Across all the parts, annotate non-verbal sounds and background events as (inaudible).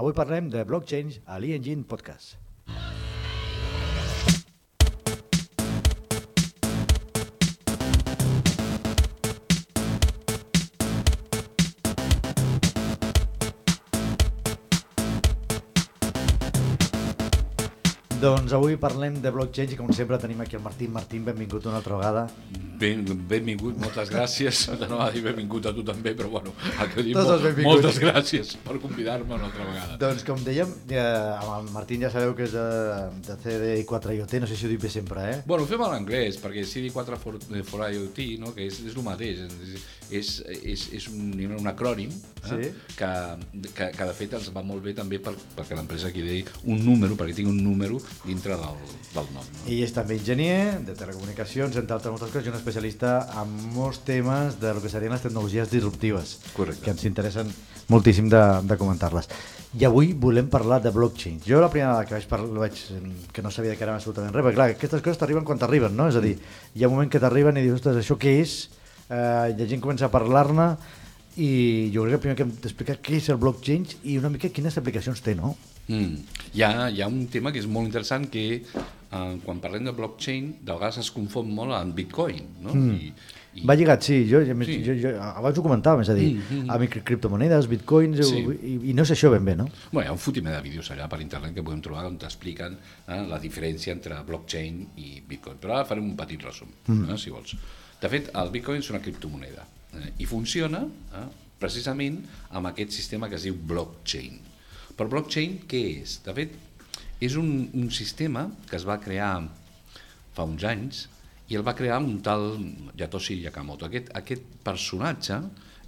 Avui parlem de blockchain a l'e-engine podcast. Doncs avui parlem de blockchain i com sempre tenim aquí el Martín. Martín, benvingut una altra vegada. Ben, benvingut, moltes gràcies. (laughs) No va dir benvingut a tu també, però bueno, dic, Tots benvinguts. moltes gràcies per convidar-me una altra vegada. Doncs com dèiem, eh, amb el Martín ja sabeu que és de, de CD4 IoT, no sé si ho dic bé sempre, eh? Bueno, ho fem en anglès, perquè CD4 for, eh, for IoT, no? que és, és el mateix, és, és, és, és un, un acrònim eh? Sí. que, que, que de fet ens va molt bé també per, perquè l'empresa aquí deia un número, perquè tinc un número dintre del, del nom. No? Ell és també enginyer de telecomunicacions, entre altres moltes coses, i un especialista en molts temes de lo que serien les tecnologies disruptives, Correcte. que ens interessen moltíssim de, de comentar-les. I avui volem parlar de blockchain. Jo la primera vegada que vaig parlar, vaig, que no sabia que era absolutament res, perquè clar, aquestes coses t'arriben quan t'arriben, no? És a dir, hi ha un moment que t'arriben i dius, ostres, això què és? Eh, la gent comença a parlar-ne i jo crec que primer que hem d'explicar què és el blockchain i una mica quines aplicacions té, no? Mm. Hi, ha, hi ha un tema que és molt interessant que eh, quan parlem de blockchain de vegades es confon molt amb bitcoin no? Mm. I, i, Va lligat, sí, jo, jo, Sí. jo, jo abans ho comentàvem, és a dir, Mm, mm. a micro- criptomonedes, bitcoins, Sí. i, i no sé això ben bé, no? Bueno, hi ha un fotimer de vídeos allà per internet que podem trobar on t'expliquen eh, la diferència entre blockchain i bitcoin. Però ara farem un petit resum, eh, si vols. De fet, el bitcoin és una criptomoneda eh, i funciona eh, precisament amb aquest sistema que es diu blockchain. Però blockchain què és? De fet, és un, un sistema que es va crear fa uns anys i el va crear un tal Yatoshi Yakamoto. Aquest, aquest personatge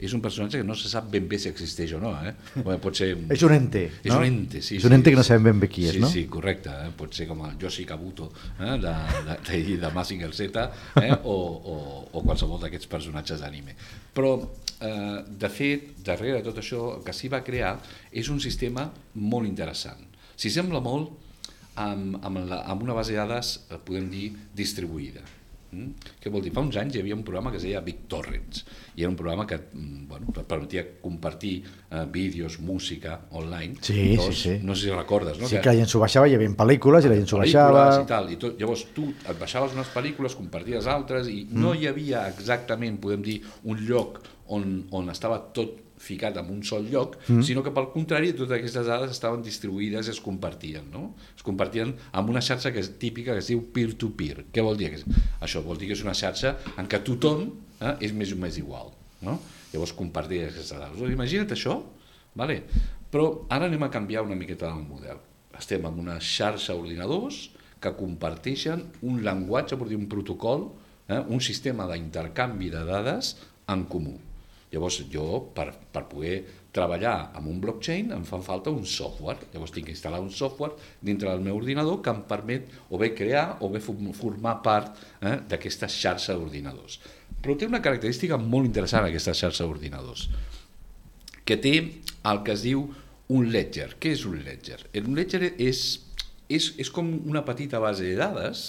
és un personatge que no se sap ben bé si existeix o no. Eh? Bueno, pot ser... (laughs) És un ente, És no? un ente, sí. És un sí, ente que no sí. sabem ben bé qui és, sí, no? Sí, correcte. Eh? Pot ser com el Yoshi Kabuto eh? de, de, de, de Mazinger Z eh? o, o, o qualsevol d'aquests personatges d'anime. Però, eh, de fet, darrere de tot això, el que s'hi va crear és un sistema molt interessant. S'hi sembla molt amb, amb, la, amb una base de dades, eh, podem dir, distribuïda. Mm? Què vol dir? Fa uns anys hi havia un programa que es deia BitTorrents i era un programa que mm, bueno, et permetia compartir eh, vídeos, música online. Sí, Llavors, sí, sí. No sé si recordes, no? Sí que la gent s'ho baixava, hi havia pel·lícules i la gent s'ho baixava... i tal, i tot, llavors tu et baixaves unes pel·lícules, comparties altres i Mm. no hi havia exactament, podem dir, un lloc on, on estava tot ficat en un sol lloc, mm. sinó que pel contrari totes aquestes dades estaven distribuïdes i es compartien, no? Es compartien amb una xarxa que és típica que es diu peer-to-peer. Què vol dir? Això vol dir que és una xarxa en què tothom eh, és més o més igual, no? Llavors compartir aquestes dades. Imagina't això, vale? però ara anem a canviar una miqueta el model. Estem en una xarxa d'ordinadors que comparteixen un llenguatge, per dir un protocol, eh, un sistema d'intercanvi de dades en comú. Llavors jo, per, per poder treballar amb un blockchain, em fan falta un software. Llavors tinc que instal·lar un software dintre del meu ordinador que em permet o bé crear o bé form- formar part eh, d'aquesta xarxa d'ordinadors. Però té una característica molt interessant aquesta xarxa d'ordinadors que té el que es diu un ledger. Què és un ledger? Un ledger és, és, és com una petita base de dades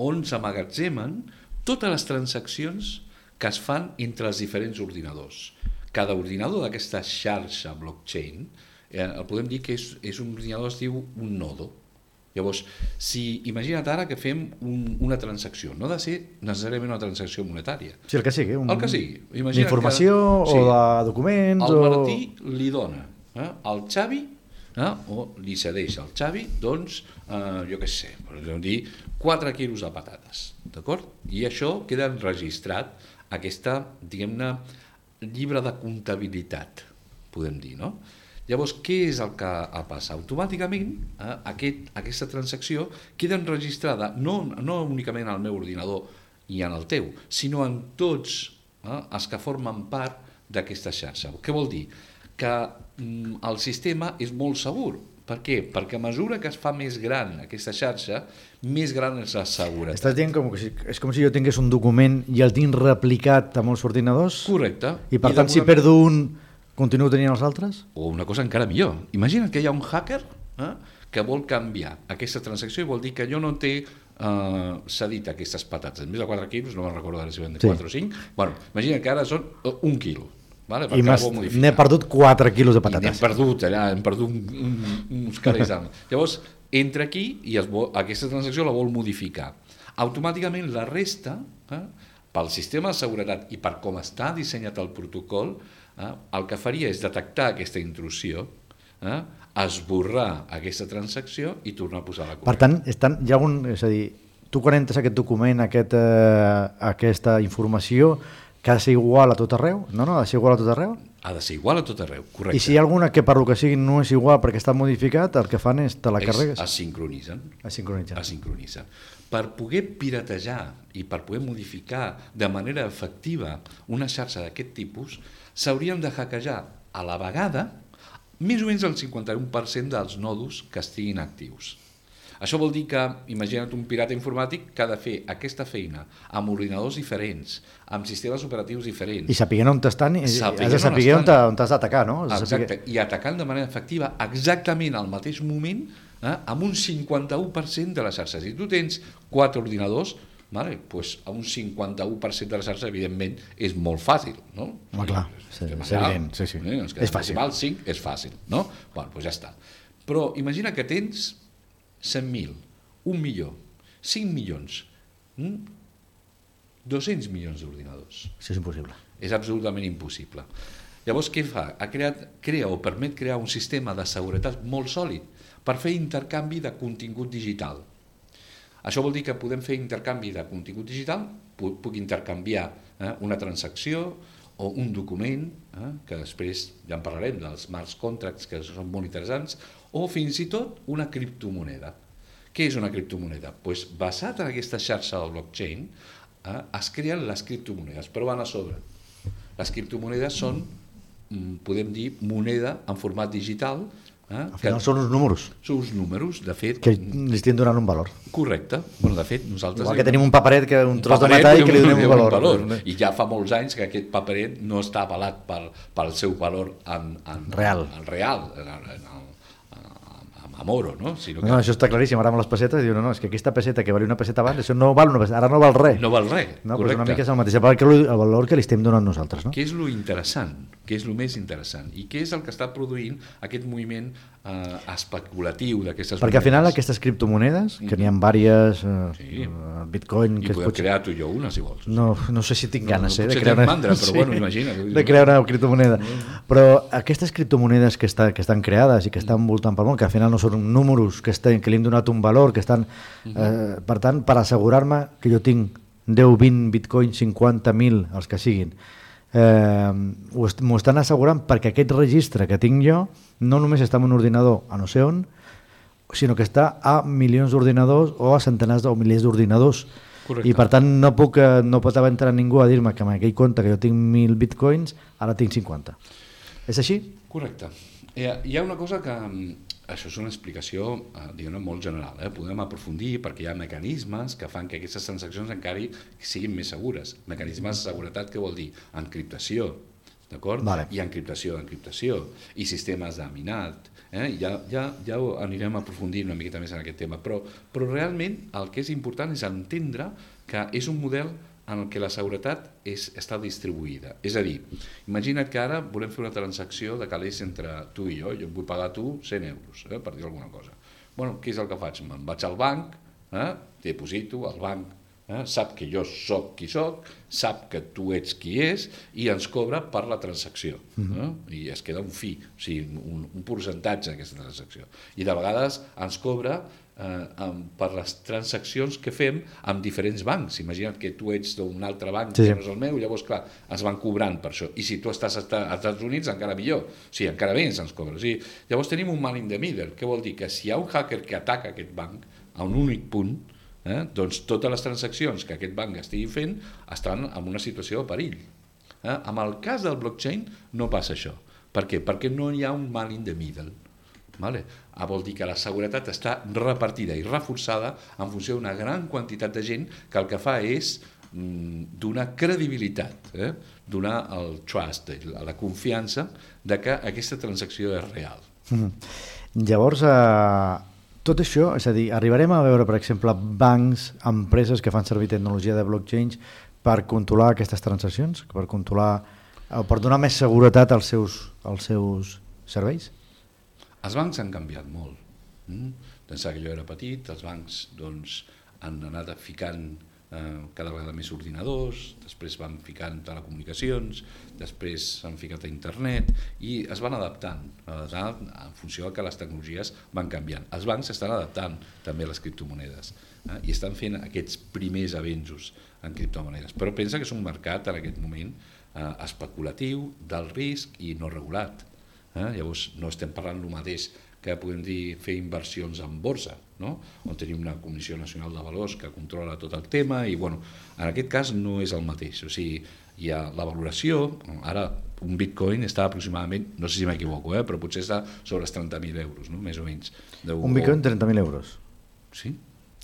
on s'amagatzemen totes les transaccions que es fan entre els diferents ordinadors. Cada ordinador d'aquesta xarxa blockchain, eh, el podem dir que és, és un ordinador que es diu un nodo. Llavors, si imagina't ara que fem un, una transacció, no ha de ser necessàriament una transacció monetària, Sí, el que sigui. Un... el que sigui. Imagina't D'informació que- o de documents el o... Martí li dona eh, al Xavi eh, o li cedeix al Xavi doncs, eh, jo què sé, podem dir 4 quilos de patates, d'acord? I això queda enregistrat aquesta, diguem-ne, llibre de comptabilitat, podem dir, no? Llavors, què és el que passa? Automàticament, eh, aquest, aquesta transacció queda enregistrada no, no únicament al meu ordinador i en el teu, sinó en tots eh, els que formen part d'aquesta xarxa. Què vol dir? Que mm, el sistema és molt segur. Per què? Perquè a mesura que es fa més gran aquesta xarxa, més gran és la seguretat. Estàs dient com que si, és com si jo tingués un document i el tinc replicat a molts ordinadors Correcte. i per tant si d'alguna perdo un continuo tenint els altres? O una cosa encara millor. Imagina't que hi ha un hacker eh, que vol canviar aquesta transacció i vol dir que jo no té eh, cedit aquestes patates. En més de 4 quilos, no me'n recordo ara si ven de Sí. 4 o 5, bueno, imagina't que ara són eh, un quilo. Vale? I n'he perdut 4 quilos de I n'hem patates. perdut allà, hem perdut un, un, uns calés (laughs) d'alma. Llavors, entra aquí i es vol, aquesta transacció la vol modificar. Automàticament la resta, eh, pel sistema de seguretat i per com està dissenyat el protocol, eh, el que faria és detectar aquesta intrusió, eh, esborrar aquesta transacció i tornar a posar la Per correcta. tant, estan, hi ha un, és a dir, tu quan entres aquest document, aquest, eh, aquesta informació, que ha de ser igual a tot arreu? No, no, ha de ser igual a tot arreu? Ha de ser igual a tot arreu, correcte. I si hi ha alguna que per lo que sigui no és igual perquè està modificat, el que fan és te la Es- carregues es sincronitzen. a sincronitzar. es sincronitza. Per poder piratejar i per poder modificar de manera efectiva una xarxa d'aquest tipus, s'haurien de hackejar a la vegada més o menys el 51% dels nodos que estiguin actius. Això vol dir que, imagina't un pirata informàtic que ha de fer aquesta feina amb ordinadors diferents, amb sistemes operatius diferents, I sapiguent on estan, i, has de saber on, on t'has d'atacar, no? Has Exacte, i atacant de manera efectiva exactament al mateix moment eh, amb un 51% de les xarxes. Si tu tens quatre ordinadors, vale, pues a un 51% de la xarxa, evidentment, és molt fàcil, no? Home, clar, sí, és evident, sí, sí. Eh, És fàcil. decimal 5 és fàcil, no? Bueno, doncs ja està. Però imagina que tens 100.000, un milió, 5 milions, mm? 200 milions d'ordinadors. Això és impossible. És absolutament impossible. Llavors, què fa? Ha creat, crea o permet crear un sistema de seguretat molt sòlid per fer intercanvi de contingut digital. Això vol dir que podem fer intercanvi de contingut digital, puc, puc intercanviar eh, una transacció o un document, eh, que després ja en parlarem dels smart contracts que són molt interessants, o fins i tot una criptomoneda. Què és una criptomoneda? Pues, basat en aquesta xarxa del blockchain, eh, es creen les criptomonedes, però van a sobre. Les criptomonedes són, mm, podem dir, moneda en format digital, eh, Al que final són uns números són uns números, de fet, que li estem donant un valor. correcte. Bueno, de fet, nosaltres... Igual que tenim un paperet que un tros de paperet metall que li donem donem un valor. I ja fa molts anys que aquest paperet no està avalat pel, pel seu valor en, en, Real. en real, en, en, en, en, en oro, no? Sinó que No, això està claríssim, ara amb les pessetes diu, no, no, és que aquesta pesseta que valia una pesseta abans, això no val una pesseta, ara no val res. no val res, no correcte. una mica és el mateix, el valor que, el valor que li estem donant nosaltres, no? Què és lo interessant? Què és el més interessant? I què és el que està produint aquest moviment eh, especulatiu d'aquestes Perquè al final aquestes criptomonedes, que n'hi ha diverses, eh, Sí. eh, Bitcoin, I que podem pot... crear tu i jo una, si vols. No, no sé si tinc No, ganes, no, eh, de crear tens mandra, però (laughs) bueno, imagina't. De crear una criptomoneda. Però aquestes criptomonedes que, està, que estan creades i que estan voltant pel món, que al final no són números que, estan, que li hem donat un valor, que estan... Eh, per tant, per assegurar-me que jo tinc 10, 20 bitcoins, 50.000, els que siguin, eh, est- m'ho estan assegurant perquè aquest registre que tinc jo no només està en un ordinador a no sé on, sinó que està a milions d'ordinadors o a centenars o milers d'ordinadors. Correcte. I per tant no, puc, eh, no pot entrar ningú a dir-me que en aquell compte que jo tinc 1.000 bitcoins, ara tinc 50. És així? Correcte. Ha, hi ha una cosa que... Això és una explicació, eh, molt general. Eh? Podem aprofundir perquè hi ha mecanismes que fan que aquestes transaccions encara siguin més segures. Mecanismes de seguretat, què vol dir? Encriptació, d'acord? Vale. Ha encriptació d'encriptació i sistemes d'aminat. Eh? Ja, ja, ja ho anirem aprofundint una miqueta més en aquest tema, però, però realment el que és important és entendre que és un model en que la seguretat és, està distribuïda. És a dir, imagina't que ara volem fer una transacció de calés entre tu i jo, jo et vull pagar tu 100 euros, eh, per dir alguna cosa. bueno, què és el que faig? Me'n vaig al banc, eh, deposito, el banc eh, sap que jo sóc qui sóc, sap que tu ets qui és i ens cobra per la transacció. eh? I es queda un fi, o sigui, un, un percentatge d'aquesta transacció. I de vegades ens cobra eh, amb, per les transaccions que fem amb diferents bancs. Imagina't que tu ets d'un altre banc Sí, que no és el meu, llavors, clar, ens van cobrant per això. I si tu estàs als Estats Units, encara millor. O sigui, encara més ens cobra. O sigui, llavors tenim un mal in the middle. Què vol dir? Que si hi ha un hacker que ataca aquest banc a un únic punt, eh, doncs totes les transaccions que aquest banc estigui fent estan en una situació de perill. Eh? Amb el cas del blockchain no passa això. Per què? Perquè no hi ha un mal in the middle. Vale? Ah, vol dir que la seguretat està repartida i reforçada en funció d'una gran quantitat de gent que el que fa és mm, donar credibilitat, eh? donar el trust, la confiança de que aquesta transacció és real. Mhm. Llavors, eh, tot això, és a dir, arribarem a veure, per exemple, bancs, empreses que fan servir tecnologia de blockchains per controlar aquestes transaccions, per controlar eh, per donar més seguretat als seus, als seus serveis? Els bancs han canviat molt. Mm? D'ençà que jo era petit, els bancs doncs, han anat ficant eh, cada vegada més ordinadors, després van ficant telecomunicacions, després s'han ficat a internet i es van adaptant, adaptant en funció que les tecnologies van canviant. Els bancs estan adaptant també a les criptomonedes eh, i estan fent aquests primers avenços en criptomonedes, però pensa que és un mercat en aquest moment eh, especulatiu, del risc i no regulat. Eh? Llavors no estem parlant el mateix que podem dir fer inversions en borsa, no? on tenim una Comissió Nacional de Valors que controla tot el tema i bueno, en aquest cas no és el mateix, o sigui, hi ha la valoració, ara un bitcoin està aproximadament, no sé si m'equivoco, eh, però potser està sobre els 30.000 euros, no? més o menys. De, un bitcoin 30.000 euros? Sí.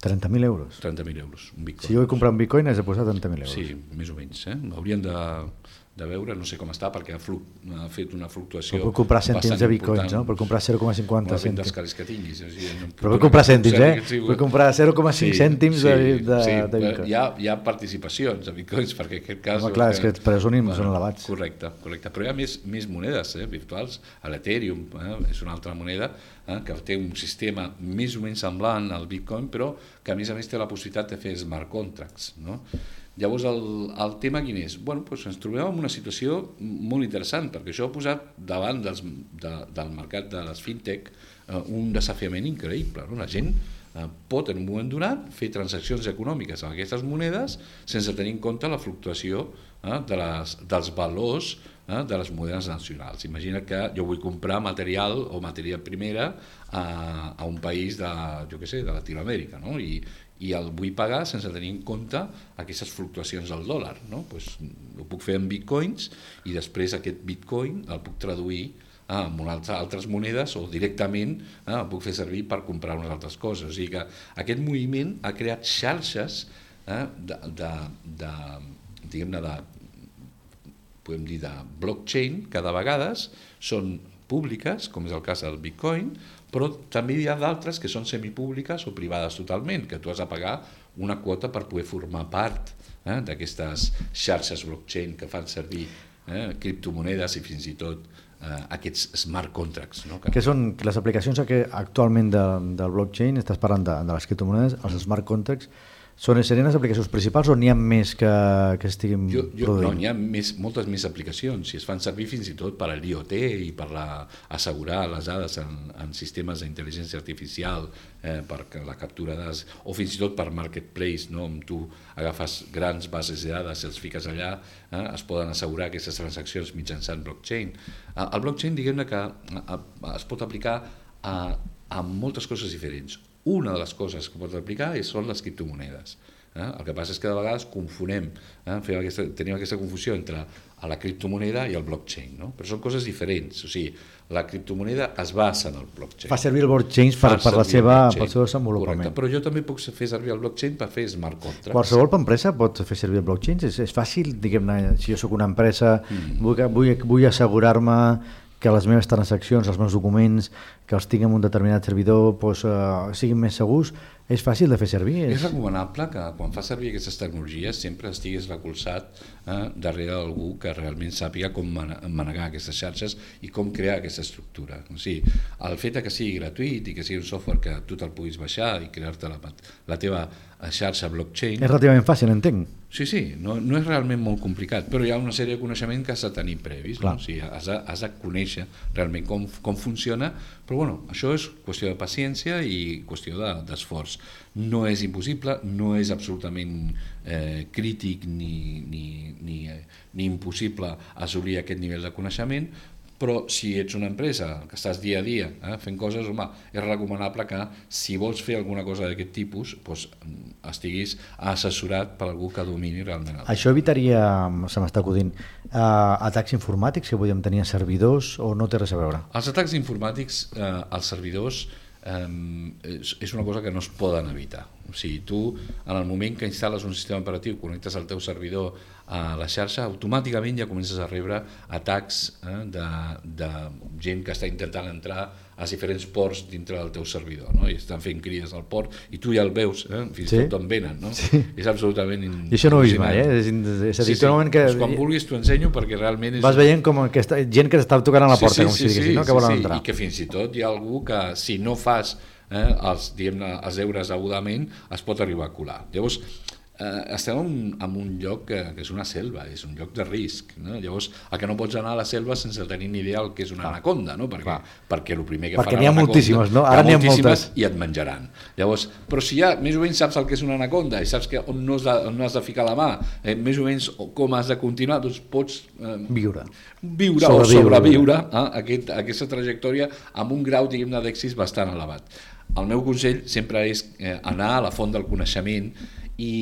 30.000 euros? 30.000 euros, un bitcoin. Si jo vull comprar un bitcoin has de posar 30.000 euros? Sí, més o menys. Eh? Haurien de, de veure, no sé com està, perquè ha, fluc, ha fet una fluctuació Però per comprar cèntims de bitcoins, no? Per comprar 0,50 cèntims. dels calés que tinguis. O sigui, no Però per comprar cèntims, eh? Per comprar 0,5 sí, cèntims sí, de, de, sí, de bitcoins. Hi ha, hi ha participacions de bitcoins, perquè en aquest cas... Home, clar, és que els preus són, bueno, són elevats. Correcte, correcte. Però hi ha més, més monedes eh, virtuals. L'Ethereum eh, és una altra moneda eh, que té un sistema més o menys semblant al bitcoin, però que a més a més té la possibilitat de fer smart contracts, no? Llavors, el, el tema quin és? Bueno, doncs ens trobem en una situació molt interessant, perquè això ha posat davant dels, de, del mercat de les fintech eh, un desafiament increïble. No? La gent eh, pot en un moment donat fer transaccions econòmiques amb aquestes monedes sense tenir en compte la fluctuació eh, de les, dels valors eh, de les monedes nacionals. Imagina que jo vull comprar material o matèria primera a, a un país de, jo què sé, de Latinoamèrica, no? I, i el vull pagar sense tenir en compte aquestes fluctuacions del dòlar. No? Pues, ho puc fer en bitcoins i després aquest bitcoin el puc traduir en unes altres monedes o directament ah, el puc fer servir per comprar unes altres coses. O sigui que aquest moviment ha creat xarxes eh, de, de, de, diguem-ne, de, podem dir, de blockchain, que de vegades són públiques, com és el cas del bitcoin, però també hi ha d'altres que són semipúbliques o privades totalment, que tu has de pagar una quota per poder formar part eh, d'aquestes xarxes blockchain que fan servir eh, criptomonedes i fins i tot eh, aquests smart contracts. No? Que... que són les aplicacions que actualment de, del blockchain, estàs parlant de, de les criptomonedes, els smart contracts, són, serien les aplicacions principals o n'hi ha més que, que estiguin jo, jo, produint? No, n'hi ha més, moltes més aplicacions i es fan servir fins i tot per a l'IoT i per la, assegurar les dades en, en sistemes d'intel·ligència artificial eh, per la captura de dades o fins i tot per marketplace, no? on tu agafes grans bases de dades i els fiques allà, eh, es poden assegurar aquestes transaccions mitjançant blockchain. Eh, el blockchain, diguem-ne que eh, es pot aplicar a, a moltes coses diferents una de les coses que pot aplicar són les criptomonedes. Eh? El que passa és que de vegades confonem, eh? Fem aquesta, tenim aquesta confusió entre la criptomoneda i el blockchain, no? però són coses diferents. O sigui, la criptomoneda es basa en el blockchain. Fa servir el blockchain per, per, la seva, pel seu desenvolupament. Correcte, però jo també puc fer servir el blockchain per fer smart contracts. Qualsevol empresa pot fer servir el blockchain? És, és fàcil, diguem-ne, si jo sóc una empresa, mm. vull, vull, vull assegurar-me que les meves transaccions, els meus documents, que els tinc en un determinat servidor, doncs, uh, siguin més segurs, és fàcil de fer servir. És... és recomanable que quan fa servir aquestes tecnologies sempre estiguis recolzat eh, darrere d'algú que realment sàpiga com manegar aquestes xarxes i com crear aquesta estructura. O sigui, el fet que sigui gratuït i que sigui un software que tu te'l puguis baixar i crear-te la, la teva xarxa blockchain... És relativament fàcil, entenc. Sí, sí, no, no és realment molt complicat, però hi ha una sèrie de coneixements que has de tenir previs, no? o sigui, has, de, has de conèixer realment com, com funciona, però bueno, això és qüestió de paciència i qüestió d'esforç. De, no és impossible, no és absolutament eh, crític ni, ni, ni, ni impossible assolir aquest nivell de coneixement, però si ets una empresa que estàs dia a dia eh, fent coses, home, és recomanable que si vols fer alguna cosa d'aquest tipus doncs, estiguis assessorat per algú que domini realment. El Això evitaria, se m'està acudint, eh, atacs informàtics que podríem tenir a servidors o no té res a veure? Els atacs informàtics eh, als servidors eh, és, és una cosa que no es poden evitar. O sigui, tu, en el moment que instal·les un sistema operatiu, connectes el teu servidor a la xarxa, automàticament ja comences a rebre atacs eh, de, de gent que està intentant entrar a diferents ports dintre del teu servidor, no? i estan fent crides al port, i tu ja el veus, eh? fins i Sí? tot d'on venen. No? Sí. És absolutament I això no ho he vist mai, eh? És, és a dir, Sí, sí. que... Pues quan vulguis t'ho ensenyo perquè realment és... Vas veient com que està, gent que t'està tocant a la porta, com si diguessin, no? que volen entrar. I que fins i tot hi ha algú que si no fas eh, els, els deures degudament es pot arribar a colar. Llavors, eh, estem en, en un lloc que, que és una selva, és un lloc de risc. No? Llavors, el que no pots anar a la selva sense tenir ni idea del que és una anaconda, no? perquè, Clar. perquè el primer que Perquè farà n'hi ha moltíssimes, no? Ara n'hi ha moltíssimes moltes. i et menjaran. Llavors, però si ja més o menys saps el que és una anaconda i saps que on no has de, on no has de ficar la mà, eh, més o menys com has de continuar, doncs pots eh, Viure. viure Sobreviure. o sobreviure a aquest, a aquesta trajectòria amb un grau diguem-ne d'èxit bastant elevat. El meu consell sempre és eh, anar a la font del coneixement i,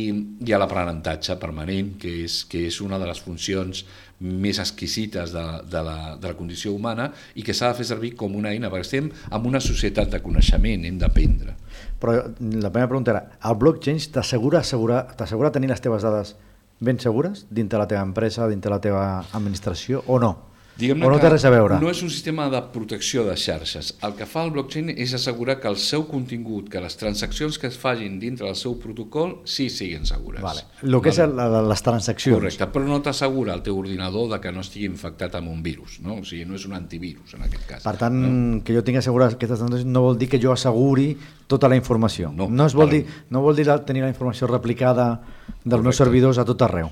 i a l'aprenentatge permanent, que és, que és una de les funcions més exquisites de, de, la, de la condició humana i que s'ha de fer servir com una eina, perquè estem en una societat de coneixement, hem d'aprendre. Però la primera pregunta era, el blockchain t'assegura assegura, t'assegura tenir les teves dades ben segures dintre la teva empresa, dintre la teva administració o no? Diguem-ne no té res a veure? No és un sistema de protecció de xarxes. El que fa el blockchain és assegurar que el seu contingut, que les transaccions que es facin dintre del seu protocol, sí siguin segures. Vale. El que és el, el- les transaccions. Correcte, però no t'assegura el teu ordinador de que no estigui infectat amb un virus, no? O sigui, no és un antivirus en aquest cas. Per tant, que jo tinc assegurat aquestes transaccions no vol dir que jo asseguri tota la informació. No, no, es vol, dir, no vol dir la- tenir la informació replicada dels meus Correcte. servidors a tot arreu.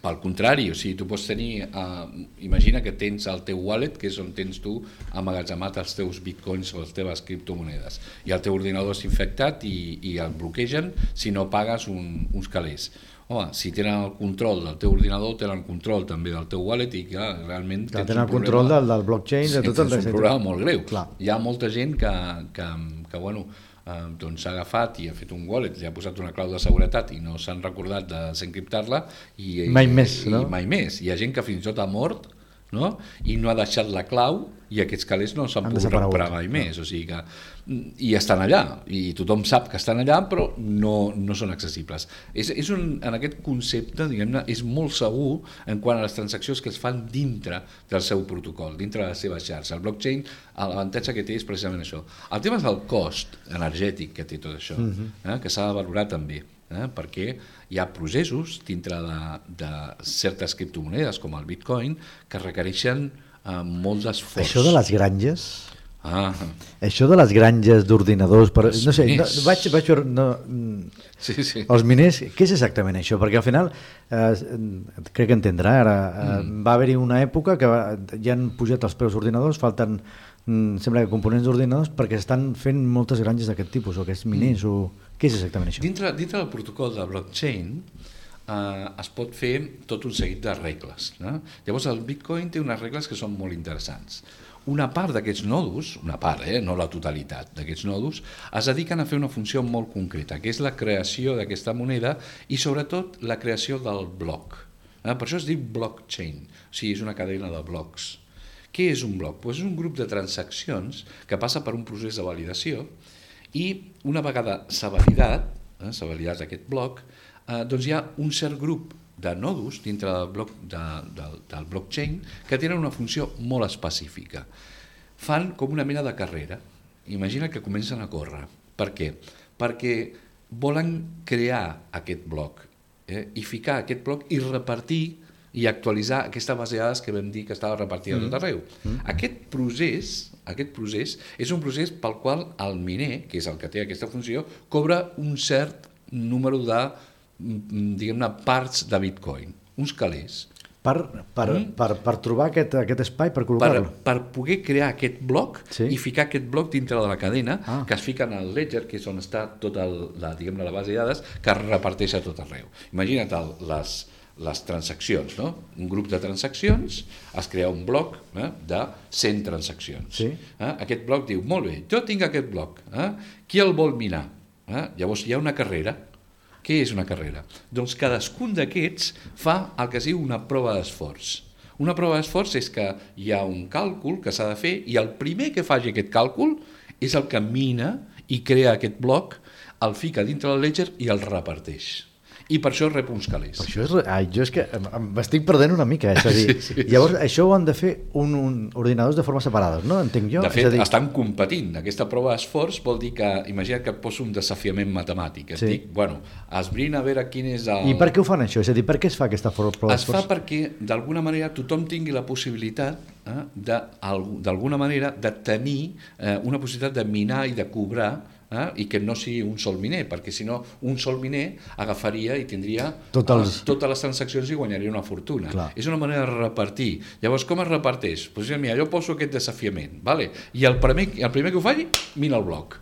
Pel contrari, o sigui, tu pots tenir, uh, imagina que tens el teu wallet, que és on tens tu amagatzemat els teus bitcoins o les teves criptomonedes, i el teu ordinador és infectat i, i el bloquegen si no pagues un, uns calés. Home, si tenen el control del teu ordinador, tenen el control també del teu wallet i que realment Que tens tenen el control del, del blockchain, de Sí, tot el és un problema molt greu. Clar. Hi ha molta gent que, que, que bueno, eh, doncs s'ha agafat i ha fet un wallet, li ha posat una clau de seguretat i no s'han recordat de desencriptar-la i, Mai més, i, no? i mai més. Hi ha gent que fins i tot ha mort no? i no ha deixat la clau i aquests calés no s'han Han pogut recuperar mai més. O sigui que, I estan allà, i tothom sap que estan allà, però no, no són accessibles. És, és un, en aquest concepte, diguem-ne, és molt segur en quant a les transaccions que es fan dintre del seu protocol, dintre de la seva xarxa. El blockchain, l'avantatge que té és precisament això. El tema és el cost energètic que té tot això, eh, que s'ha de valorar també eh, perquè hi ha processos dintre de, de certes criptomonedes com el bitcoin que requereixen eh, molt d'esforç. Això de les granges... Ah, Això de les granges d'ordinadors, per, Els no sé, no, vaig, vaig no, mm, sí, sí. els miners, què és exactament això? Perquè al final, eh, crec que entendrà ara, eh, Mm. va haver-hi una època que va, ja han pujat els preus d'ordinadors, falten, sembla que components d'ordinadors, perquè estan fent moltes granges d'aquest tipus, o aquests miners, Mm. o... Què és exactament això? Dintre, dintre del protocol de blockchain eh, es pot fer tot un seguit de regles. No? Llavors el Bitcoin té unes regles que són molt interessants. Una part d'aquests nodos, una part, eh, no la totalitat d'aquests nodos, es dediquen a fer una funció molt concreta, que és la creació d'aquesta moneda i sobretot la creació del bloc. Eh? Per això es diu blockchain, o sigui, és una cadena de blocs. Què és un bloc? Pues és un grup de transaccions que passa per un procés de validació i una vegada s'ha validat, eh, s'ha validat aquest bloc, eh, doncs hi ha un cert grup de nodos dintre del, bloc, de, del, del blockchain que tenen una funció molt específica. Fan com una mena de carrera. Imagina que comencen a córrer. Per què? Perquè volen crear aquest bloc eh, i ficar aquest bloc i repartir i actualitzar aquesta base de dades que vam dir que estava repartida mm. a tot arreu. Mm. Aquest procés aquest procés és un procés pel qual el miner, que és el que té aquesta funció, cobra un cert número de, mm, diguem-ne, parts de bitcoin, uns calés. Per, per, Mm. per, per trobar aquest, aquest espai, per Per, col·locar-lo. per poder crear aquest bloc Sí. i ficar aquest bloc dintre de la cadena Ah. que es fica en el ledger, que és on està tota el, la, diguem la base de dades, que es reparteix a tot arreu. Imagina't el, les, les transaccions, no? Un grup de transaccions, es crea un bloc eh, de 100 transaccions. Sí. Eh? Aquest bloc diu, molt bé, jo tinc aquest bloc, eh? qui el vol minar? Eh? Llavors hi ha una carrera. Què és una carrera? Doncs cadascun d'aquests fa el que es diu una prova d'esforç. Una prova d'esforç és que hi ha un càlcul que s'ha de fer i el primer que faci aquest càlcul és el que mina i crea aquest bloc, el fica dintre del ledger i el reparteix i per això rep uns calés. Per això és, ai, jo és que m'estic perdent una mica. És a (laughs) dir, sí, sí, llavors, sí. això ho han de fer un, un, ordinadors de forma separades, no? Entenc jo. De fet, és a dir... estan competint. Aquesta prova d'esforç vol dir que, imagina't que et poso un desafiament matemàtic. Et sí. dic, bueno, esbrina a veure quin és el... I per què ho fan això? És a dir, per què es fa aquesta prova d'esforç? Es fa perquè, d'alguna manera, tothom tingui la possibilitat eh, d'alguna manera de tenir eh, una possibilitat de minar i de cobrar eh? i que no sigui un sol miner, perquè si no un sol miner agafaria i tindria Tot els... eh, totes les transaccions i guanyaria una fortuna. Clar. És una manera de repartir. Llavors, com es reparteix? Pues, mira, jo poso aquest desafiament, vale? i el primer, el primer que ho faci, mina el bloc.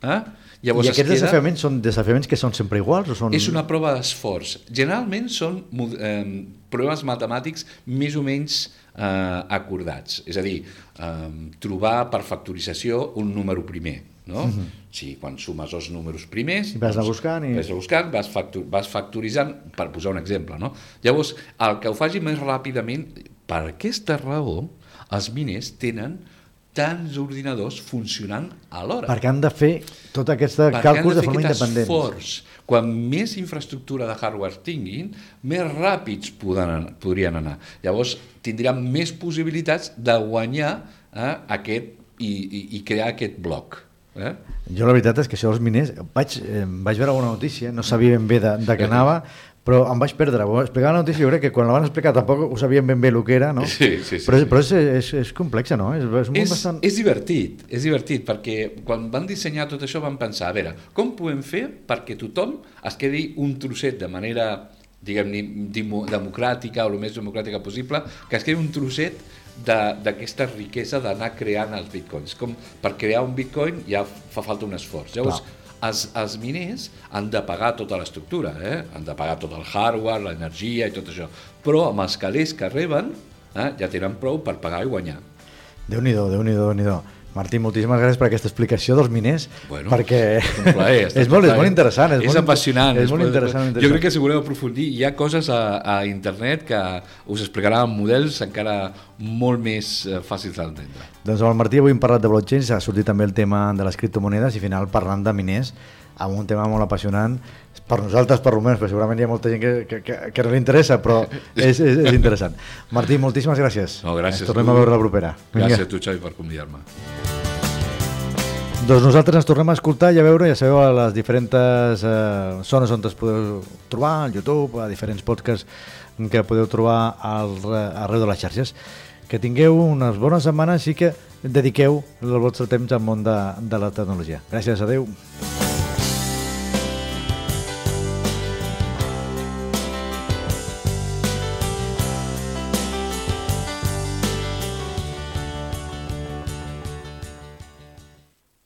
Eh? Llavors I aquests queda... desafiaments són desafiaments que són sempre iguals? O són... És una prova d'esforç. Generalment són eh, proves matemàtics més o menys eh, acordats. És a dir, eh, trobar per factorització un número primer no? Mhm. Sí, quan sumes els números primers... I vas anar buscant i... Vas buscant, vas, factur vas factoritzant, per posar un exemple, no? Llavors, el que ho faci més ràpidament, per aquesta raó, els miners tenen tants ordinadors funcionant alhora. Perquè han de fer tot aquest càlcul de, de forma independent. Esforç. Quan més infraestructura de hardware tinguin, més ràpids poden, podrien anar. Llavors, tindran més possibilitats de guanyar eh, aquest i, i, i crear aquest bloc. Eh? Jo la veritat és que això dels miners, vaig, eh, vaig veure alguna notícia, no sabia ben bé de, de què anava, però em vaig perdre. Explicar la notícia, jo crec que quan la van explicar tampoc ho sabien ben bé el que era, no? Sí, sí, sí. Però, sí. però és, és, és complexa, no? És, és, és, bastant... és divertit, és divertit, perquè quan van dissenyar tot això van pensar, a veure, com podem fer perquè tothom es quedi un trosset de manera diguem democràtica o el més democràtica possible, que es quedi un trosset d'aquesta riquesa d'anar creant els bitcoins. Com per crear un bitcoin ja fa falta un esforç. Llavors, els, els miners han de pagar tota l'estructura, eh? han de pagar tot el hardware, l'energia i tot això, però amb els calés que reben eh, ja tenen prou per pagar i guanyar. Déu-n'hi-do, déu nhi déu Martí, moltíssimes gràcies per aquesta explicació dels miners, bueno, perquè és, plaer, (laughs) és, molt, és molt interessant. És, és molt, apassionant. És, és molt interessant, interessant. Jo crec que si voleu aprofundir, hi ha coses a, a internet que us explicaran models encara molt més eh, fàcils d'entendre. Doncs amb el Martí avui hem parlat de blockchain, ha sortit també el tema de les criptomonedes i final parlant de miners amb un tema molt apassionant per nosaltres, per almenys, però segurament hi ha molta gent que, que, que, que no li interessa, però (laughs) és, és, és interessant. Martí, moltíssimes gràcies. No, gràcies. Ens tornem tu. a veure la propera. Vinga. Gràcies a tu, Xavi, per convidar-me. Doncs nosaltres ens tornem a escoltar i a veure, ja sabeu, a les diferents eh, zones on es podeu trobar, al YouTube, a diferents podcasts que podeu trobar al, arreu de les xarxes. Que tingueu unes bones setmanes i que dediqueu el vostre temps al món de, de la tecnologia. Gràcies, adeu.